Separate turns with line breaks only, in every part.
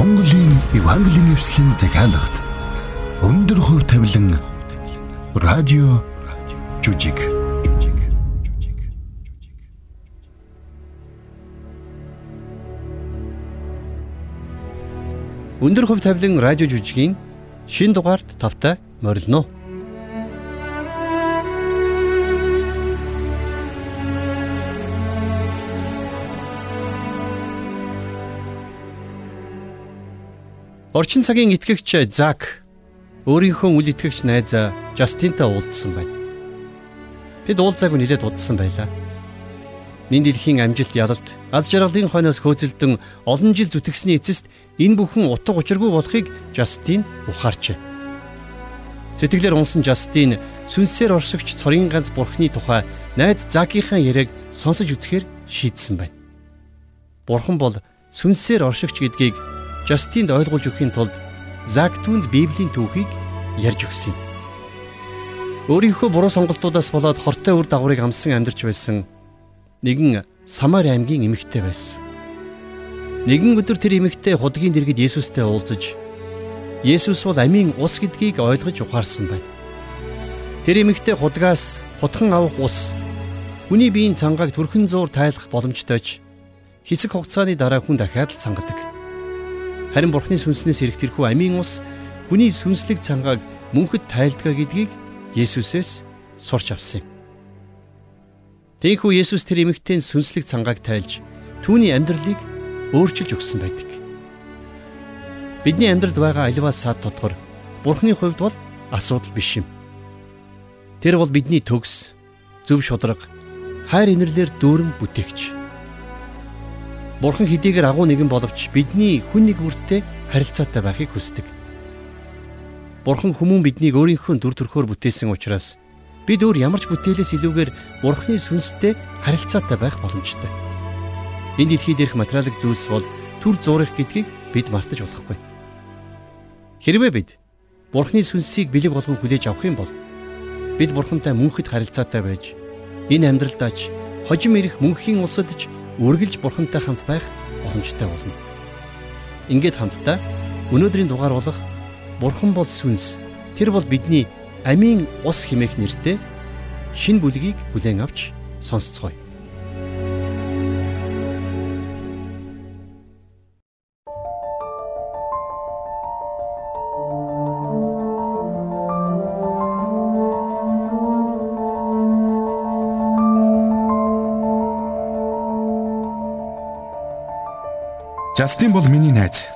Монголын Евангелийн эвслийн захиалгад өндөр хөв тавилан радио жүжиг Өндөр хөв тавилан радио жүжигийн шин дугаард тавтай морилно. Орчин цагийн итгэгч Зак өөрийнхөө үл итгэгч найз Жастинтай уулзсан байна. Тэд уулзаагүй нэлээд удсан байлаа. Ний дэлхийн амжилт ялалт аз жаргалын хойноос хөөцөлдөн олон жил зүтгэсний эцэст энэ бүхэн утга учиргүй болохыг Жастин ухаарчээ. Сэтгэлээр унсан Жастин сүнсээр оршигч цорын ганц бурхны тухай найз Закийнхаа яриаг сонсож үзэхээр шийдсэн байна. Бурхан бол сүнсээр оршигч гэдгийг Жастинд ойлгуулж өгөхийн тулд Зак түнд Библийн түүхийг ярьж өгсөн юм. Өөрийнхөө буруу сонголтуудаас болоод хортой үр дагаврыг амсан амьдарч байсан нэгэн Самари аймгийн эмэгтэй байсан. Нэгэн өдөр тэр эмэгтэй худгийн дэргэд Есүстэй уулзаж Есүс бол амийн ус гэдгийг ойлгож ухаарсан байна. Тэр эмэгтэй худгаас хутхан авах ус хүний биеийн цангааг төрхөн зуур тайлах боломжтойч хэсэг хугацааны дараа хүн дахиад л цангадаг. Харин Бурхны сүнснээс ирэх тэрхүү амийн ус хүний сүнслэг цангааг мөнхөд тайлдгаа гэдгийг Есүсээс сурч авсан юм. Тэгэхүү Есүс тэр эмэгтэйн сүнслэг цангааг тайлж түүний амьдралыг өөрчилж өгсөн байдаг. Бидний амьдралд байгаа аливаа сад тодгор Бурхны хувьд бол асуудал биш юм. Тэр бол бидний төгс, зөв шударга, хайр инэрлэр дүүрэн бүтээгч. Бурхан хэдийгээр агуу нэгэн боловч бидний хүн нэг бүртээ харилцаатай байхыг хүсдэг. Бурхан хүмүүн биднийг өөрийнхөө дүр төрхөөр бүтээсэн учраас бид өөр ямар ч бүтээлээс илүүгээр Бурханы сүнстэй харилцаатай байх боломжтой. Энэ дэлхийд ирэх материалын зүйлс бол төр зурах гэдгийг бид мартаж болохгүй. Хэрвээ бид Бурханы сүнсийг бэлэг болгон хүлээж авах юм бол бид Бурхантай мөнхөд харилцаатай байж энэ амьдралдаач хожим ирэх мөнхийн улсад ч үргэлж бурхантай хамт байх боломжтой болно. Ингээд хамтдаа өнөөдрийн дугаар болох Бурхан бол сүнс. Тэр бол бидний амийн ус химээх нэртэй шин бүлгийг бүлээн авч сонсцгоё.
Жастин бол миний найз.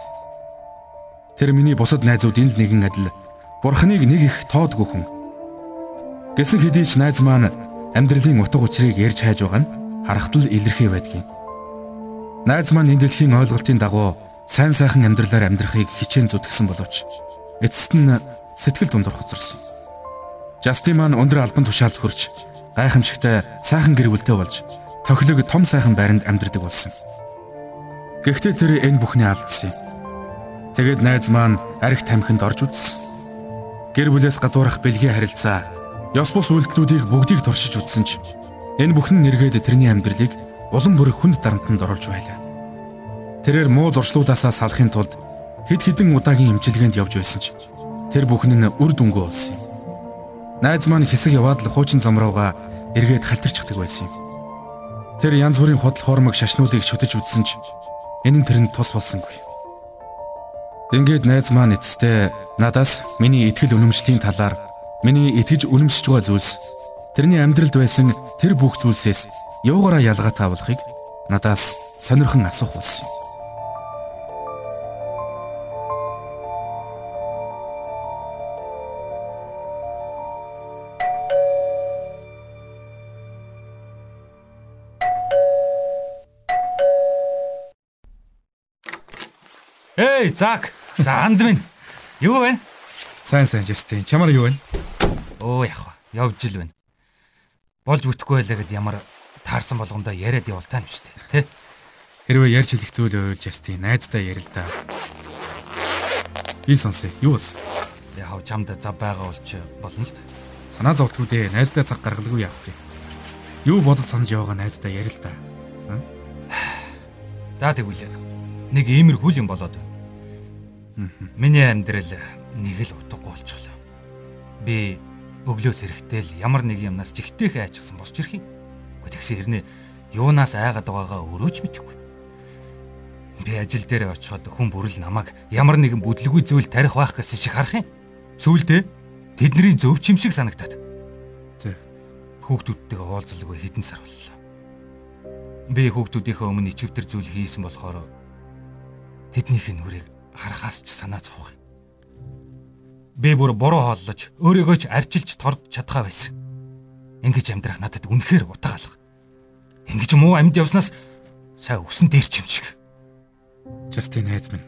Тэр миний бусад найзуудын л нэгэн адил Бурханыг нэг их тоодгүй хүн. Гэсэн хэдий ч найз маань амьдралын утга учирыг ярьж хайж байгаа нь харахтал илэрхий байдгийн. Найз маань энэ дэлхийн ойлголтын дагуу сайн сайхан амьдралаар амьдрахыг хичээн зүтгсэн боловч эцэст нь сэтгэл дундуур хоцорсон. Жастин маань өндөр албан тушаалд хүрч гайхамшигтай сайхан гэр бүлтэй болж тохилог том сайхан байранд амьдардаг болсон. Гэхдээ тэр энэ бүхний алдсан юм. Тэгэд найз маань арх тамхинд орж үзсэн. Гэр бүлээс гадуурах бэлгийн харилцаа, ёс бус үйлдэлүүдийг бүгдийг туршиж үзсэн ч энэ бүхэн нэргээд тэрний амьдралыг улам бүр хүнд дарамтанд оруулж байлаа. Тэрээр муу зуршлуудаасаа салахын тулд хэд хэдэн удаагийн имчилгээнд явж байсан ч тэр бүхэн нь үр дүнгүй болсон юм. Найз маань хэсэг яваад л хуучин замрууга эргээд халтарчихдаг байсан юм. Тэр янз бүрийн худал хуурмаг шашнуулыг шүтэж үзсэн ч Энэ нь тэрэнд тус болсонгүй. Ингээд найз маань эцэстээ надаас миний итгэл үнэмшлийн талаар миний итгэж үнэмшиж байгаа зүйлс тэрний амьдралд байсан тэр бүх зүйлсээс юугаараа ялгаатай болохыг надаас сонирхон асуух болсон юм.
Эй, Зак. За анд минь. Юу вэ?
Сайн сайн Жестин. Чамаар юу вэ?
Оо яг ба. Явж ил байна. Болж бүтэхгүй байлаа гэд ямар таарсан болгондоо яриад явал тань биш үү? Тэ?
Хэрвээ ярьж хэлэх зүйл байвал Жестин найздаа ярил та. Би сонсъё. Юу вэ?
Яг чамд зав байгаа болч болно л.
Санаа зовтгүй дээ. Найздаа цаг гаргалгүй яах вэ? Юу бодол санаж яваагаа найздаа ярил та.
За тэгвэл нэг иймэрхүү юм болоод байна. Миний амьдрал нэг л утгагүй болчихлоо. Би өглөөс эрэхтэл ямар нэг юмнаас жигтэйхэ айчихсан босч ирэх юм. Гэхдээ тэгсэн хэрнээ юунаас айгаад байгаагаа өрөөж мэдэхгүй. Би ажил дээр очиход хүн бүрэл намайг ямар нэгэн бүдлгүй зүйл тарих байх гэсэн шиг харах юм. Сүүлдээ тэдний зөвч юм шиг санагтаад.
Зэ.
Хүүхдүүдтэйгээ уулзалгүй хэдэн сар боллоо. Би хүүхдүүдийнхээ өмнө ичвтер зүйл хийсэн болохоор тэднийх нь үрийг харахаас ч санаа зовх. Би бүр буруу хооллож өөрийгөө ч арчилж торд чадхаа байсан. Ингиж амьдрах надад үнэхээр утга алга. Ингиж муу амьд явснаас сая өсөн дээр ч юм шиг.
Жастин найз минь.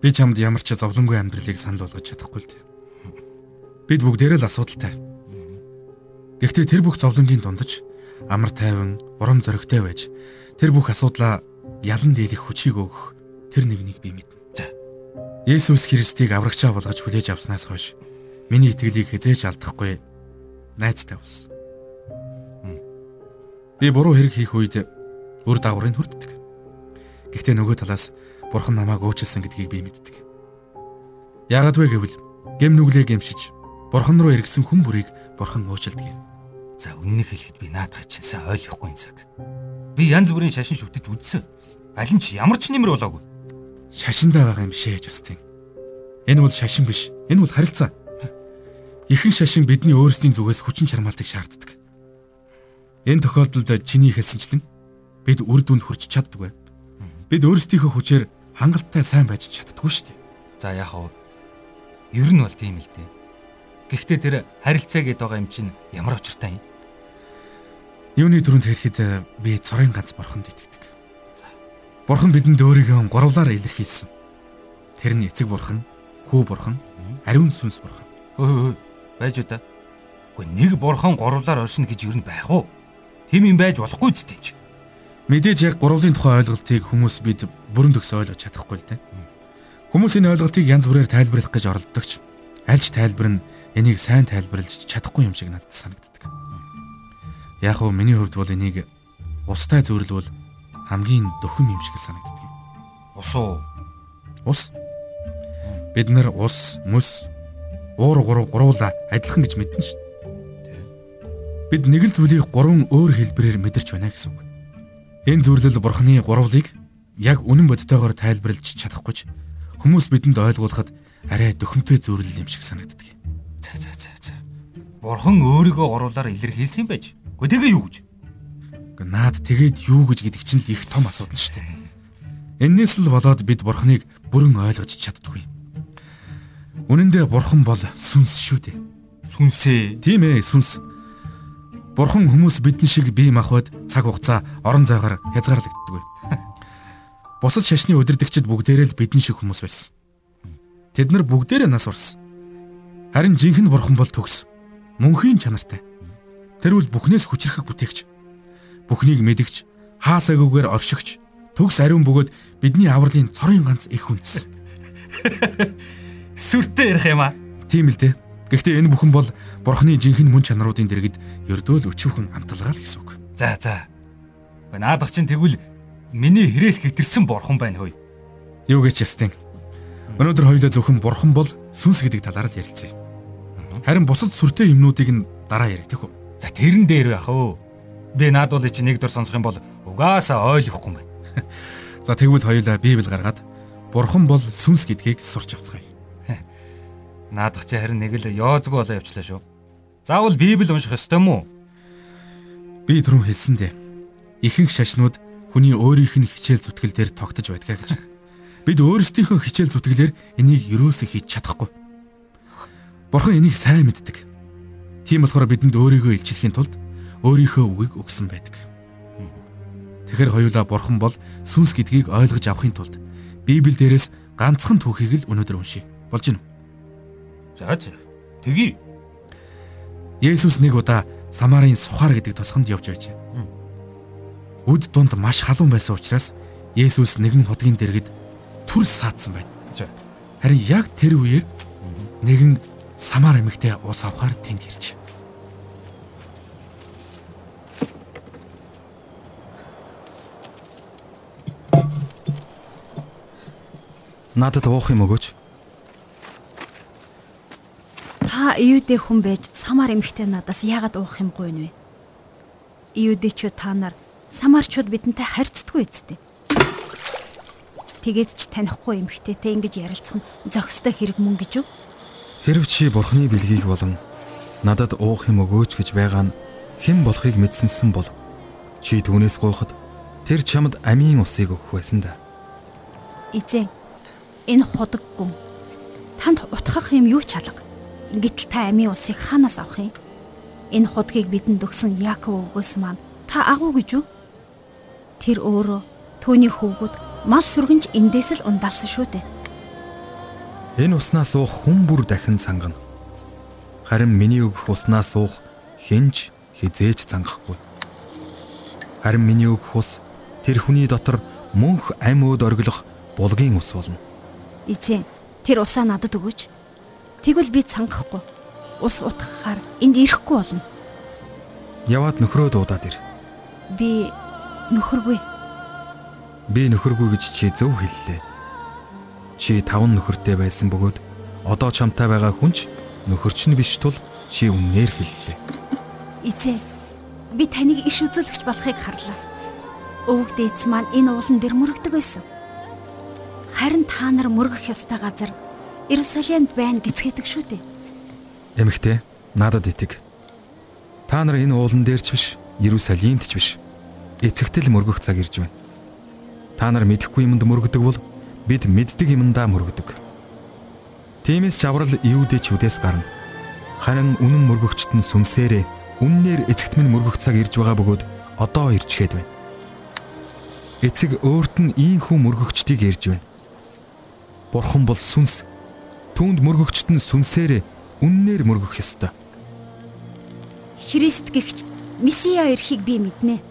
Би чамд ямар ч зовлонгүй амьдралыг санал болгож чадахгүй л дээ. Бид бүгдээрээ л асуудалтай. Гэхдээ тэр бүх зовлонгийн дундаж амар тайван, урам зоригтой байж тэр бүх асуудлаа ялан дийлэх хүчийг өгөх тэр нэгнийг би мэднэ. Есүс Христийг аврагчаа болгож хүлээж авснаас хойш миний итгэлийг хязээж алдахгүй найзтай болсон. Би буруу хэрэг хийх үед үр дагаврыг хүрддэг. Гэхдээ нөгөө талаас Бурхан намайг өөчлсөн гэдгийг би мэддэг. Яагад вэ гэвэл гэм нүглээ гэмшиж Бурхан руу эргэсэн хүн бүрийг Бурхан юм.
За үннийг хэлэхэд би наадах чинь сайн ойлгохгүй цаг. Би янз бүрийн шашин шүтэж үзсэн. Аль нь ч ямар ч нэмэр болоогүй.
Шашиндаа байгаа юм шээ Жастин. Энэ бол шашин биш. Энэ бол харилцаа. Ихэнх шашин бидний өөрсдийн зүгээс хүчин чармаалтыг шаарддаг. Энэ тохиолдолд чиний хэлсэнчлэн бид үр дүнд хүрч чаддгүй. Бид өөрсдийнхөө хүчээр хангалттай сайн байж чаддгүй шүү дээ.
За яг уу ер нь бол тийм л дээ. Гэхдээ тэр харилцаа гэдээ байгаа юм чинь ямар учиртай юм?
Юуны төрөнд хэлэхэд э, би цорын ганц бурханд итгэдэг. Бурхан бидэнд өөрийгөө гурвлаар илэрхийлсэн. Тэр нь эцэг бурхан, хүү бурхан, ариун сүнс бурхан.
Өө байж уу та. Гэхдээ нэг бурхан гурвлаар оршино гэж юу н байх уу? Тим юм байж болохгүй зү тийм.
Мэдээж яг гурвын тухай ойлголтыг хүмүүс бид бүрэн төгс ойлгож чадахгүй л дээ. Хүмүүс энэ ойлголтыг янз бүрээр тайлбарлах гэж оролдогч аль ч тайлбар нь энийг сайн тайлбарлаж чадахгүй юм шиг надад санагддаг. Яг уу миний хувьд бол энийг устай зөвлөл бол хамгийн дөхөм юм шиг санагддаг.
Ус уу?
Ус. Бид нар ус, мөс, уур гурав гурвуулаа адилхан гэж мэднэ шүү дээ. Бид нэг л зүйлийг гурван өөр хэлбэрээр мэдэрч байна гэсэн үг. Энэ зүрлэл бурхны гурвлыг яг үнэн бодтойгоор тайлбарлаж чадахгүй ч хүмүүс бидэнд ойлгуулахад арай дөхөмтэй зүрлэл юм шиг санагддаг.
За за за за. Бурхан өөрийгөө гурвлаар илэрхийлсэн байж. Гэхдээ тэгээ юу гэж?
Наад тэгээд юу гэж гэдэг чинь их том асуудал шүү дээ. Эннээс л болоод бид бурхныг бүрэн ойлгож чаддгүй. Үнэн дээр бурхан бол сүнс шүү дээ.
Сүнсээ.
Тийм ээ, сүнс. Бурхан хүмүүс бидэн шиг бие махбод цаг хугацаа орон зайгаар хязгаарлагддаг. Бусад шашны удирдагчид бүгдээрээ л бидэн шиг хүмүүс байсан. Тэд нар бүгдээрээ нас барсан. Харин жинхэнэ бурхан бол төгс. Мөнхийн чанартай. Тэр бол бүхнээс хүчрэх бүтээгч. Бүхнийг мэдгч, хаа сайгүйгээр оршигч, төгс ариун бөгөөд бидний авралын цорын ганц их хүнс.
Сүртэй ярих юм аа.
Тийм л дээ. Гэхдээ энэ бүхэн бол Бурхны жинхэнэ мөн чанаруудын дэргэд ердөөл өчүүхэн амталгаа л гэсэн үг.
За за. Наадах чинь тэгвэл миний хэрээс хэтэрсэн Бурхан байна хөөе.
Юу гэж ястин. Өнөөдөр хоёулаа зөвхөн Бурхан бол сүнс гэдэг талаар л ярилцъя. Харин бусад сүртэй юмнуудыг нь дараа ярих тийх үү?
За тэрэн дээр байх өө. Би наадуулыг чи нэг дор сонсох юм бол угаасаа ойлгохгүй юм байна.
За тэгвэл хоёулаа Библи гаргаад Бурхан бол сүнс гэдгийг сурч авцгаая.
Наадах чи харин нэг л ёозгүй болоо явчлаа шүү. Заавал Библи унших ёстой мó?
Би түрүүн хэлсэндээ ихэнх шашнууд хүний өөрийнх нь хичээл зүтгэл дээр тогтож байдгаа гэж. Бид өөрсдийнхөө хичээл зүтгэлээр энийг юроосо хийж чадахгүй. Бурхан энийг сайн мэддэг. Тийм болохоор бидэнд өөрийгөө илчлэхийн тулд өөрийнхөө үгийг өгсөн байдаг. Тэгэхэр хоёулаа Бурхан бол сүнс гэдгийг ойлгож авахын тулд Библи дээрээс ганцхан түүхийг л өнөөдөр уншия. Болж гинэ.
За. Тэгье.
Есүс нэг удаа Самарын сухар гэдэг тосгонд явж байж. Үд дунд маш халуун байсан учраас Есүс нэгэн хотгийн дэргэд түр саадсан байна. Харин яг тэр үеэр нэгэн Самар эмэгтэй ус авахар тэнд ирж. Надад уух юм өгөөч.
Та Иудэ хүн байж Самар эмэгтэй надаас яагаад уух юмгүй вэ? Иудэчүүд та нар Самарчууд бидэнтэй харьцдаггүй эцтэй. Тэгээд ч танихгүй эмэгтэйтэй ингэж ярилцах нь зохистой хэрэг мөн гэж үү?
Хэрв чи бурхны бэлгийг болон надад уух юм өгөөч гэж байгаа нь хэн болохыг мэдсэнсэн бол чи түүнээс гуйхад тэр чамд амийн усыг өгөх байсан да.
Эзэн энэ худаг гүн танд утгах юм юу ч алга. Гэтэл та амийн усыг хаанаас авах юм? Энэ худгийг бидэнд өгсөн Яаков өгөөс маань та агуу гэж үү? Тэр өөрөө түүний хөвгүүд мал сүргэнж эндээс л ундаалсан шүү дээ.
Энэ уснаас уух хүн бүр дахин цангана. Харин миний өгөх уснаас уух хинж хизээж цангахгүй. Харин миний өгөх ус тэр хүний дотор мөнх ам өөд оргилох булгийн ус болно.
Эзэн тэр усаа надад өгөөч. Тэгвэл би цангахгүй. Ус утгахаар энд ирэхгүй болно.
Яваад нөхрөө дуудаад ир.
Би нөхөргүй.
Би нөхөргүй гэж чи зөв хэллээ. Чи таван нөхөртэй байсан бөгөөд одоо чамтай байгаа хүнч нөхөрч нь биш тул чи үннээр хэллээ.
Эзэн би таныг иш үзүүлэгч болохыг харлаа. Өвөг дээдс маань энэ уулан дээр мөрөгдөг байсан. Харин та нар мөргөх ёстой газар Иерусалимд байна гэцгээдэг шүү дээ.
Эмэгтэй, надад итэг. Та нар энэ уулан дээр ч биш, Иерусалимд ч биш. Эцэгтэл мөргөх цаг ирж байна. Та нар мэдэхгүй юмд мөргөдөг бол бид мэддэг юмдаа мөргөдөг. Тиймээс ч аврал Иудэчүүдээс гарна. Харин үнэн мөргөгчт нь сүнсээрээ үннээр эцэгт минь мөргөх цаг ирж байгаа бөгөөд одоо ирчгээд байна. Эцэг өөрт нь ийм хүн мөргөгчдийг ярьж байна. Бурхан бол сүнс түүнд мөргөгчт нь сүнсээр үннээр мөргөх ёстой.
Христ гихч Месиа ирэхийг би мэднэ.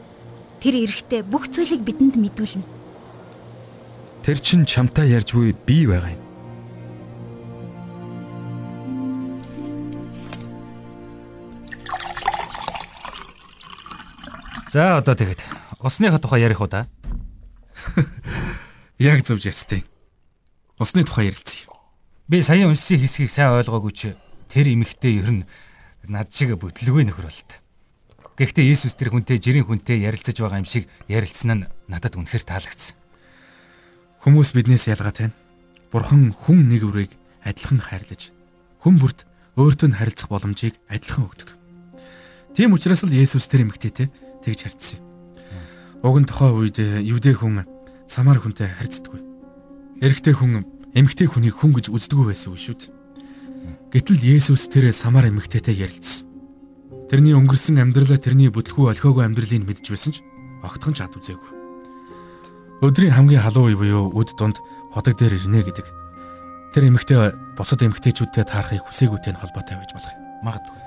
Тэр ирэхдээ бүх зүйлийг бидэнд мэдүүлнэ.
Тэр чин чамтай ярьж буй би байгаа юм.
За одоо тэгэд усныхаа тухай ярих уу да?
Яг зөв ястыг. Усны тухай ярилцъя.
Би саяхан уншсан хэсгийг сайн ойлгоогүй чи тэр эмэгтэй ер нь над шиг бүтлгүй нөхөр болт. Гэхдээ Есүс тэр хүнтэй жирийн хүнтэй ярилцаж байгаа юм шиг ярилцсан нь надад үнэхээр таалагдсан.
Хүмүүс биднээс ялгаатай нь Бурхан хүн нэг үрийг адилхан хайрлаж хүн бүрт өөртөө нь харилцах боломжийг адилхан өгдөг. Тийм учраас л Есүс тэр эмэгтэйтэй тэгж харьцсан. Уг нь тухайн үед Юудэ хүн Самар хүнтэй харьцдаггүй. Эрэгтэй хүн эмэгтэй хүнийг хүн гэж үздэггүй байсан үе шүү дээ. Гэтэл Есүс тэр самар эмэгтэйтэй ярилцсан. Тэрний өнгөрсөн амьдралаа тэрний бүтлгүй олхиогүй амьдралыг мэдж байсан ч огтхон ч ад үзээгүй. Өдрийн хамгийн халуун үе буюу өд дунд ходог дээр ирнэ гэдэг. Тэр эмэгтэй босод эмэгтэйчүүдтэй таарахыг хүсээгүйтэй нь холбоотой байж болох юм. Магадгүй.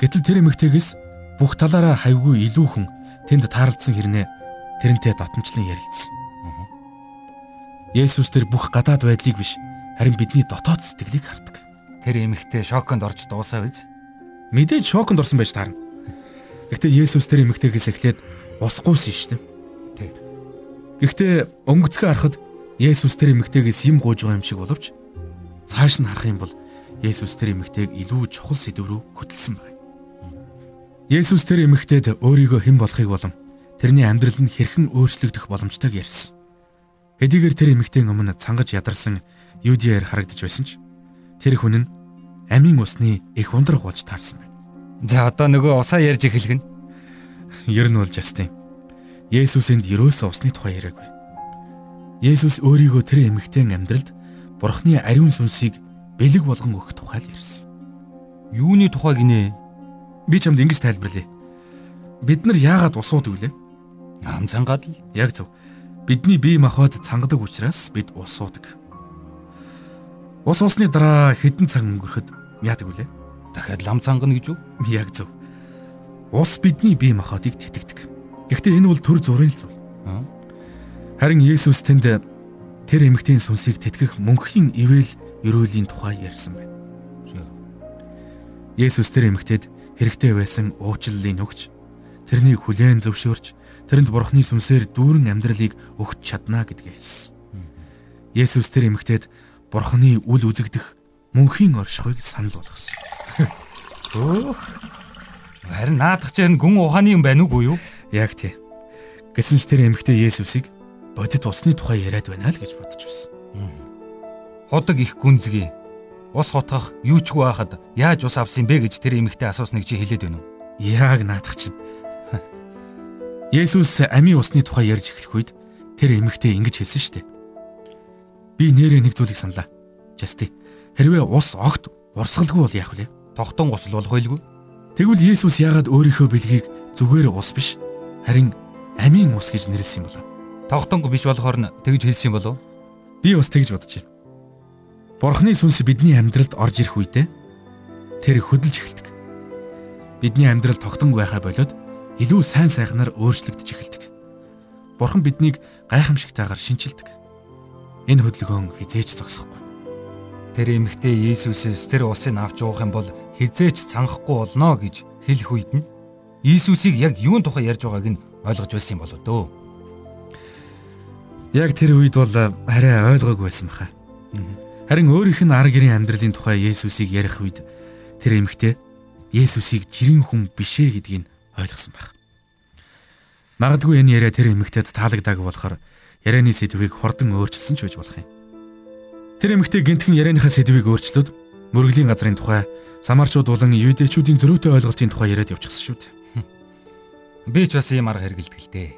Гэтэл тэр эмэгтэйгээс бүх талаараа хавьгүй илүү хүн тэнд таарлцсан хэрнээ тэрнтэй дотомчлон ярилцсан. Есүс тэр бүх гадаад байдлыг биш харин бидний дотоод сэтгэлийг хардаг.
Тэр эмэгтэй шоконд орж дуусаа биз?
Мэдээж шоконд орсон байж таарна. Гэхдээ Есүс тэр эмэгтэйгээс эхлээд усгүйсэн шүү дээ.
Тэг.
Гэхдээ өнгөцгөө харахад Есүс тэр эмэгтэйгээс юм гууж байгаа юм шиг боловч цааш нь харах юм бол Есүс тэр эмэгтэйг илүү чухал сэдв рүү хөтлсөн байна. Есүс тэр эмэгтэйд өөрийгөө хэн болохыг болон тэрний амьдрал нь хэрхэн өөрчлөгдөх боломжтойг ярьсан. Хэдийгээр тэр эмэгтэй өмнө цангаж ядарсан Юдиар харагдаж байсан ч тэр хүн нь амийн усны их ундрах болж таарсан байна.
За одоо нөгөө усаа ярьж эхэлгэн.
Ер нь бол Жастин. Есүс энд ерөөсөө усны тухай яриаггүй. Есүс өөрийгөө тэр эмэгтэй амьдралд Бурхны ариун сүнсийг бэлэг болгон өгөх тухай л ярьсан.
Юуны тухай гинэ?
Би чамд ингэж тайлбарлая. Бид нар яагаад усуудаг вүлээ?
Ам цангаад л.
Яг зөв. Бидний бие махбод цангадаг учраас бид ус уудаг. Ус уусны дараа хэдэн цаг өнгөрөхөд яадаг вүлээ?
Дахиад лам цангана гэж үү?
Яг зөв. Ус бидний бие махбодыг тэтгдэг. Гэхдээ энэ бол төр зургийн зүйл. Харин Есүс тэнд тэр эмэгтэйн сүнсийг тэтгэх мөнхлийн ивэл ерөөлийн тухай ярьсан байна. Есүс тэр эмэгтэйд хэрэгтэй байсан уучлалыг өгч тэрнийг хүлээн зөвшөөрч тэрэнд бурхны сүнсээр дүүрэн амьдралыг өгч чадна гэдгээ хэлсэн. Есүс тэр эмэгтэйд Бурханы үл үзэгдэх мөнхийн оршихуйг санал болгосон.
Өөх. Харин наадах чинь гүн ухааны юм байна уугүй юу?
Яг тий. Гэсэн ч тэр эмэгтэй Есүсийг бодит усны тухай яриад байна л гэж бодож байсан.
Ходог их гүнзгий. Ус хотгох юу ч гоо байхад яаж ус авсан бэ гэж тэр эмэгтэй асуусныг чи хэлээд байна уу?
Яг наадах чинь. Есүс амийн усны тухай ярьж эхлэх үед тэр эмэгтэй ингэж хэлсэн шүү дээ. Би нэрээ нэг зүйлийг саналаа. Жасти. Хэрвээ ус огт урсгалгүй бол яах вэ?
Тогтон гусал болох байлгүй.
Тэгвэл Есүс яагаад өөрийнхөө бэлгийг зүгээр ус биш харин амийн ус гэж нэрлсэн юм болов?
Тогтонго биш болохоор нь тэгж хэлсэн юм болов?
Би бас тэгж бодож байна. Бурхны сүнс бидний амьдралд орж ирэх үедээ тэр хөдөлж эхэлдэг. Бидний амьдрал тогтонг байхаа болоод илүү сайн сайхнаар өөрчлөгдөж эхэлдэг. Бурхан биднийг гайхамшигтайгаар шинчилдэг. Энэ хөдөлгөөн хизээж зогсохгүй.
Тэр эмэгтэй Иесусээс тэр усыг авч уух юм бол хизээч цанхахгүй болно гэж хэлэх үед нь Иесусыг яг юун тухай ярьж байгааг нь ойлгож байсан юм болоо дөө.
Яг тэр үед бол арай ойлгоогүй байсан баха. Харин өөрийнх нь ар гэрийн амьдралын тухай Есүсийг ярих үед тэр эмэгтэй Есүсийг жирийн хүн бишээ гэдгийг ойлгосон байх. Магадгүй энэ яриа тэр эмэгтэйд таалагдаагүй болохоор ярианы сэдвийг хурдан өөрчилсөн ч байж болох юм. Тэр эмэгтэй гинтхэн ярианыхаа сэдвийг өөрчлөөд мөргөлийн газрын тухай самарчууд болон юудэчүүдийн зөрүүтэй ойлголтын тухай яриад явчихсан шүү дээ.
Би ч бас ийм арга хэрэгэлдэг л дээ.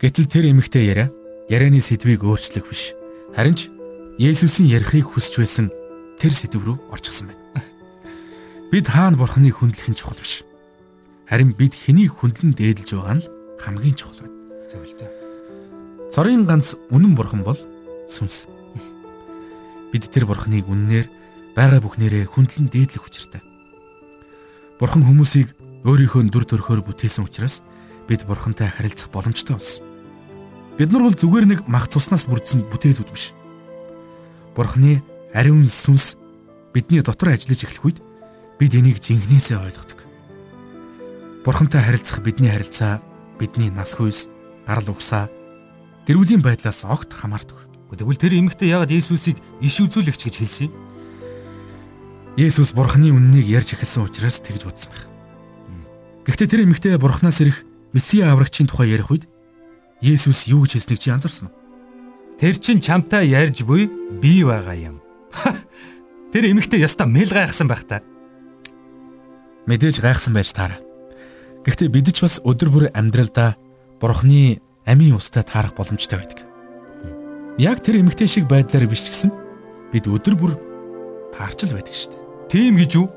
Гэтэл тэр эмэгтэй яриа ярианы сэдвийг өөрчлөх биш. Харин ч Есүсийн ярихыг хүсэж байсан тэр сэдв рүү орчихсон байна. Бид хаана бурхныг хүндлэх нь чухал биш. Харин бид хэнийг хүндлэн дээдлж байгаа нь хамгийн чухал байна.
Зөвлөлтөө.
Цорын ганц үнэн бурхан бол сүнс. Бид тэр бурхныг үннээр байгаа бүхнээрээ хүндлэн дээдлэх учиртай. Бурхан хүмүүсийг өөрийнхөө дүр төрхөөр бүтээсэн учраас бид бурхантай харилцах боломжтой болсон. Бид нар бол зүгээр нэг мах цуснаас бүрдсэн бүтээлүүд биш. Бурхны ариун сүнс бидний дотор ажиллаж эхлэх үед бид энийг жинхнээсээ ойлгодог. Бурхантай харилцах бидний харилцаа бидний нас хүйс, гарал угсаа гэр бүлийн байдлаас огт хамаардаг.
Тэгвэл тэр эмэгтэй яагаад Иесусыг иш үзүүлэгч гэж хэлсэн юм?
Есүс Бурхны үннийг ярьж эхэлсэн учраас тэгж бодсон байх. Гэхдээ тэр эмэгтэй Бурханаас ирэх Месиа аврагчийн тухай ярих үед Есүс юу гэж хэлснийг чи анзаарсан уу?
Тэр чин чамтай ярьж буй би байгаа юм. Тэр эмэгтэй яста мэл гайхсан байх та.
Мэдээж гайхсан байж таараа. Гэхдээ бид ч бас өдөр бүр амьдралдаа Бурхны амийн устай таарах боломжтой байдаг. Яг тэр эмэгтэй шиг байдлаар биш ч гэсэн бид өдөр бүр таарч л байдаг шүү дээ.
Тийм гэж юу?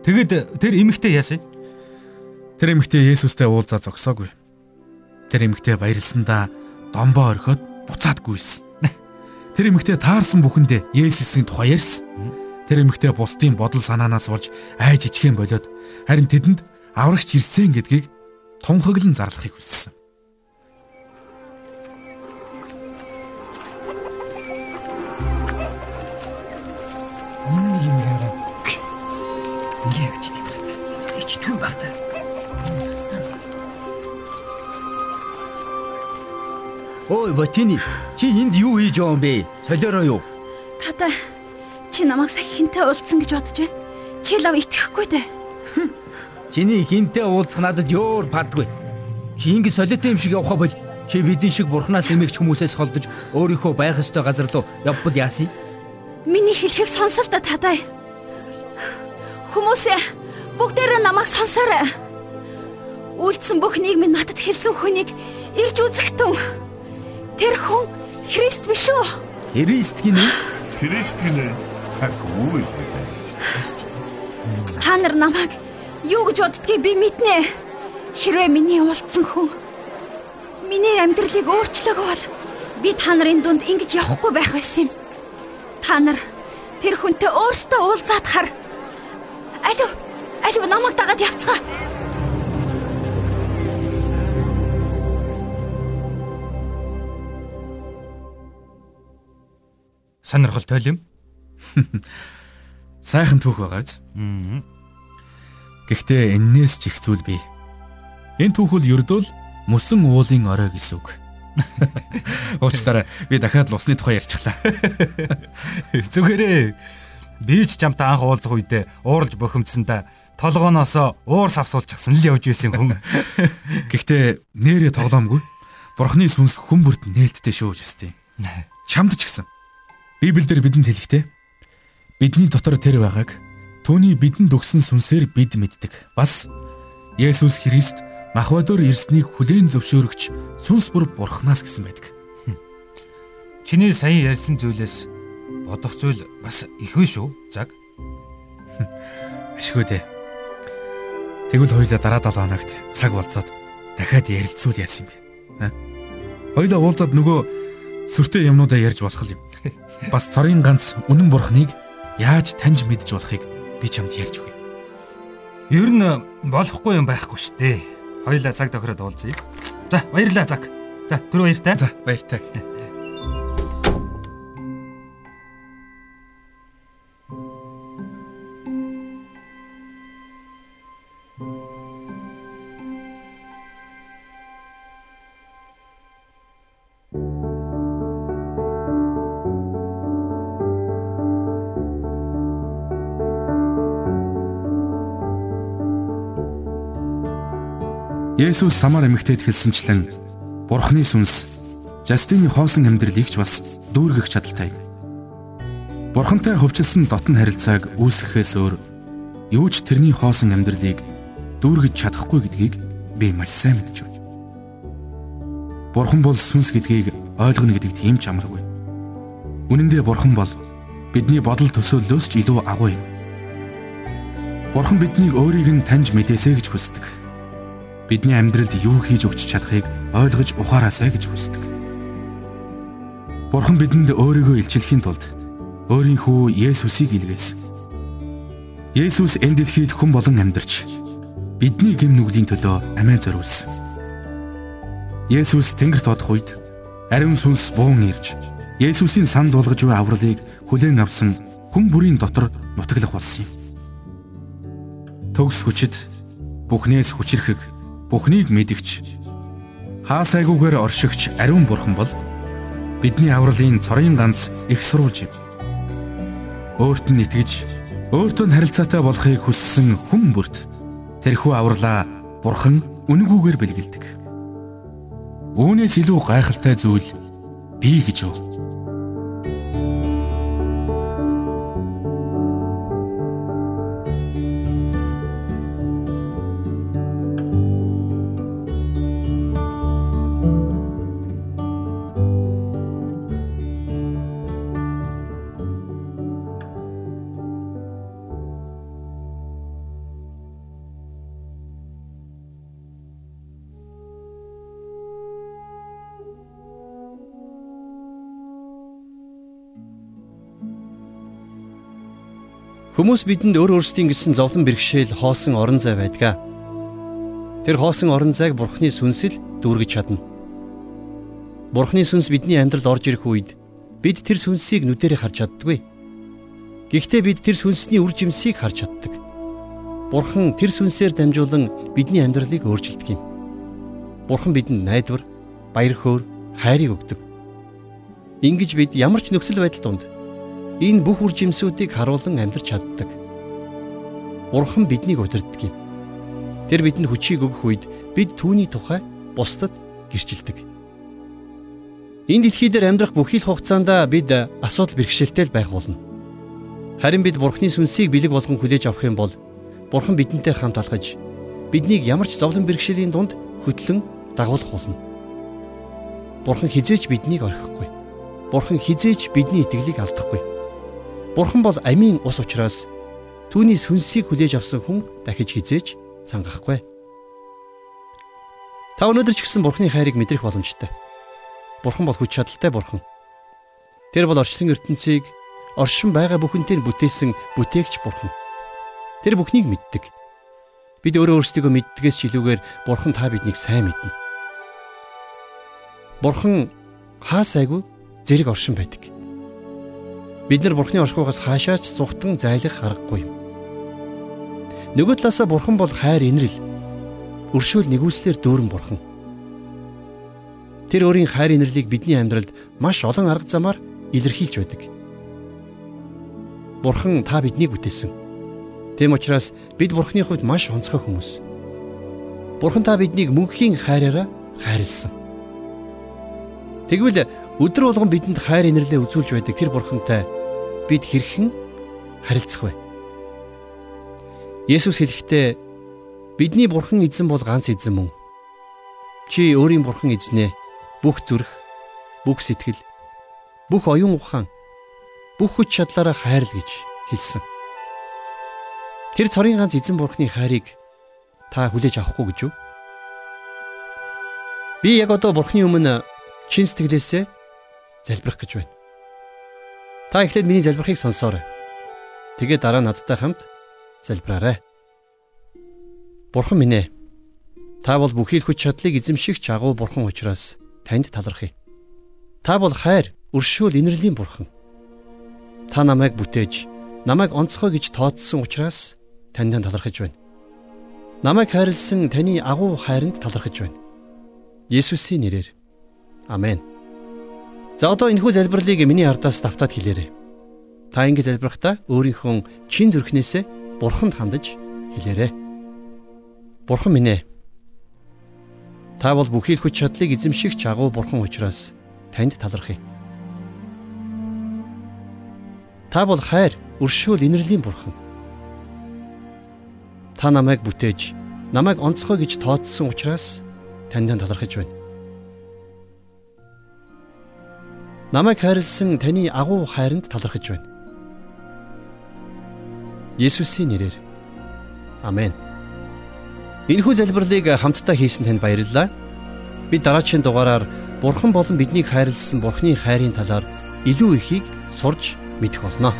Тэгэд тэр эмэгтэй яасан?
Тэр эмэгтэй Есүстэй уулзаа зогсоогүй. Тэр эмэгтэй баярлсандаа домбоо орхиод буцаадгүйсэн. Тэр эмэгтэй таарсан бүхэндээ Есүсийн тухай ярьсан. Тэр эмэгтэй бусдын бодол санаанаас болж айж ичхэн болоод харин тэдэнд аврагч ирсэн гэдгийг тунхаглан зарлахыг хүссэн.
Энэ юм яа. Ингээ явж тийм байна. Ич төв багтаа.
Ой, Ботини, чи энд юу хийж байгаа юм бэ? Солиороо юу?
Тата чи намайг сая хинтээ уулзсан гэж бодож байна. Чи лав итгэхгүй дээ.
Чиний хинтээ уулзах надад ёор падгүй. Чи ингэ солиотой юм шиг явхаа бол чи бидний шиг бурхнаас эмээгч хүмүүсээс холдож өөрийнхөө байх ёстой газар руу явбал яасан?
Миний хэлхийг сонсол та татай. Хүмүүсээ бүгдээрээ намайг сонсоорой. Үлдсэн бүх нийгмийн надад хэлсэн хүнийг ирж үзэхтэн. Тэр хүн Христ биш үү?
Христ гинэ?
Христ гинэ. Хаггүй.
Та нар намайг юу гэж боддгийг би мэднэ. Хэрвээ миний уулцсан хүн миний амьдралыг өөрчлөөгөө бол би та нарын дунд ингэж явахгүй байх байсан юм. Та нар тэр хүнтэй өөрсдөө уулзаад хар. Алив алив намайг дагаад явцгаа.
сонирхолтой юм.
Сайхан түүх байгаа биз? Гэхдээ эннээс ч их зүйл бий. Энэ түүх бол ердөө л мөсөн уулын орой гэсэн үг. Уучлаарай. Би дахиад л усны тухай ярьчихлаа.
Зүгээрээ. Би ч чамтай анх уулзах үедээ ууралж бохимдсандаа толгооноос уур савсуулчихсан л явж байсан хүн.
Гэхдээ нэрээ тоглоомгүй. Бурхны сүнс хүн бүрд нээлттэй шүү жистий. Чамд ч гэсэн. Библиэлд бидэнд хэлэхдээ бидний дотор тэр байгааг түүний бидэнд өгсөн сүнсээр бид мэддэг. Бас Есүс Христ махбодоор ирснийг хүлээн зөвшөөрөгч сүнс бүр бурхнаас гэсэн байдаг.
Чиний сая ярьсан зүйлээс бодох зүйл бас их вэ шүү. Заг.
Ашгүй дээ. Тэгвэл хоёлаа дараа 7 хоногт цаг болцоод дахиад ярилцуул яасан бэ? Аа? Хоёлаа уулзаад нөгөө сүртэй юмнуудаа ярьж болох юм. Бас цорын ганц үнэн бурхныг яаж таньж мэдж болохыг би чамд ярьж өгье.
Ер нь болохгүй юм байхгүй шүү дээ. Хоёлаа цаг тохироод уулзъя. За, баярлалаа цаг. За, түр баяртай.
За, баяртай. Есүс самар эмэгтэйд хэлсэнчлэн Бурхны сүнс Жастины хоосон амьдралыг ч бас дүүргэх чадaltaй. Бурхантай хөвчлсөн дотн харилцааг үүсгэхээс өөр юу ч тэрний хоосон амьдралыг дүүргэж чадахгүй гэдгийг би маш сайн мэдэж байна. Бурхан бол сүнс гэдгийг ойлгоно гэдэг тийм ч амаргүй. Үнэн дээр Бурхан бол бидний бодол төсөөллөөс ч илүү агуу юм. Бурхан биднийг өөрийг нь таньж мэдээсэй гэж хүсдэг бидний амьдралд юу хийж өгч чадахыг ойлгож ухаараасай гэж хүсдэг. Бурхан бидэнд өөрийгөө илчлэхийн тулд өөрийнхөө Есүсийг илгээсэн. Есүс энэ дэлхийд хүн болон амьдарч бидний гэм нүглийн төлөө амиа зориулсан. Есүс тэнгэрт одох үед ариун сүнс буун ирж Есүсийн санд болгож буй авралыг хүлээн авсан хүн бүрийн дотор нутаглах болсон юм. Төгс хүчит бүхнээс хүчрэхэг бүхнийг мэдгч хаасайгүйгээр оршигч ариун бурхан бол бидний авралын цорын ганц их сурвалж юм. Өөрт нь итгэж өөртөө харилцаатай болохыг хүссэн хүн бүрт тэрхүү авралаа бурхан үнгүүгээр бэлгэлдэг. Үүнээс илүү гайхалтай зүйл бий гэж юу?
Хүмүүс бидэнд өөр өөрсдийн гэсэн зовлон бэрхшээл хоосон орон зай байдаг. Тэр хоосон орон зайг Бурхны сүнсэл дүүргэж чадна. Бурхны сүнс бидний амьдралд орж ирэх үед бид тэр сүнсийг нүдэрээ харж чаддаггүй. Гэхдээ бид тэр сүнсний үр жимсийг харж чаддаг. Бурхан тэр сүнсээр дамжуулан бидний амьдралыг өөрчилдөг юм. Бурхан бидэнд найдвар, баяр хөөр, хайрыг өгдөг. Ингэж бид ямар ч нөхцөл байдал донд Энэ бүх үр жимсүүдийг харуулan амьдрч чаддаг. Бурхан биднийг удирддаг юм. Тэр бидэнд хүчийг өгөх үед бид түүний тухай бусдад гэрчилдэг. Энэ дэлхий дээр амьдрах бүхий л хугацаанд бид асуудал бэрхшээлтэй байх болно. Харин бид Бурханы сүнсийг бэлэг болгон хүлээж авах юм бол Бурхан бидэнтэй хамт алхаж биднийг ямар ч зовлон бэрхшээлийн дунд хөтлөн дагуулах болно. Бурхан хизээч биднийг орхихгүй. Бурхан хизээч бидний итгэлийг алдахгүй. Бурхан бол амийн ус учраас түүний сүнсийг хүлээж авсан хүн дахиж хизээж цангахгүй. Та өнөөдөр ч гэсэн Бурханы хайрыг мэдрэх боломжтой. Бурхан бол хүч чадалтай Бурхан. Тэр бол орчлон ертөнцийг оршин байгаа бүхэнтэй бүтээсэн бүтээгч Бурхан. Тэр бүхнийг мэддэг. Бид өөрөө өөрсдийгөө мэддгээс ч илүүгээр Бурхан та биднийг сайн мэднэ. Бурхан хаасайгүй зэрэг оршин байдаг. Бид нар Бурхны оршихугаас хаашаач зүхтэн зайлах аргагүй. Нөгөө талаасаа Бурхан бол хайр инрэл. Өршөөл нэгүслэр дүүрэн Бурхан. Тэр өөрийн хайр инэрлийг бидний амьдралд маш олон арга замаар илэрхийлж байдаг. Бурхан та биднийг бүтээсэн. Тэм учраас бид Бурханы хувьд маш онцгой хүмүүс. Бурхан та биднийг мөнхийн хайраараа хайрлсан. Тэгвэл өдөр болгон бидэнд хайр инэрлээ үзүүлж байдаг тэр Бурхантай бид хэрхэн харилцах вэ? Есүс хэлэхдээ бидний Бурхан эзэн бол ганц эзэн мөн. Чи өөрийн Бурхан эзнээ бүх зүрх, бүх сэтгэл, бүх оюун ухаан, бүх хүч чадлаараа хайрл гэж хэлсэн. Тэр цорын ганц эзэн бурхны хайрыг та хүлээж авахгүй гэж юу? Би яг одоо бурхны өмнө чин сэтгэлээсээ залбирах гэж байна. Та эхлээд миний залбирахыг сонсоорой. Тэгээд дараа надтай хамт залбираарай. Бурхан минь ээ. Та бол бүхий л хүч чадлыг эзэмшигч агуу бурхан учраас танд талархъя. Та бол хайр, өршөөл, инэрлийн бурхан. Та намайг бүтээж, намайг онцгой гэж тооцсон учраас танд талархаж байна. Намайг хайрлсан таны агуу хайранд талархаж байна. Есүсийн нэрээр. Амен. За одоо энэхүү залбирлыг миний ардаас давтаад хэлээрэй. Та ингэ залбирахдаа өөрийнхөө чин зүрхнээсээ бурханд хандаж хэлээрэй. Бурхан минь ээ Та бол бүхий л хүч чадлыг эзэмшигч агуу бурхан учраас танд талархъя. Та бол хайр, өршөөл, инэрлийн бурхан. Та намайг бүтээж, намайг онцгой гэж тооцсон учраас танд талархаж байна. Намайг хайрлсан таны агуу хайранд талархаж байна. Есүсийн нэрээр. Амен. Энэхүү залбирлыг хамтдаа хийсэн танд баярлалаа. Бид дараагийн дугаараар Бурхан болон биднийг хайрлсан Бурханы хайрын талаар илүү ихийг сурж мэдэх болно.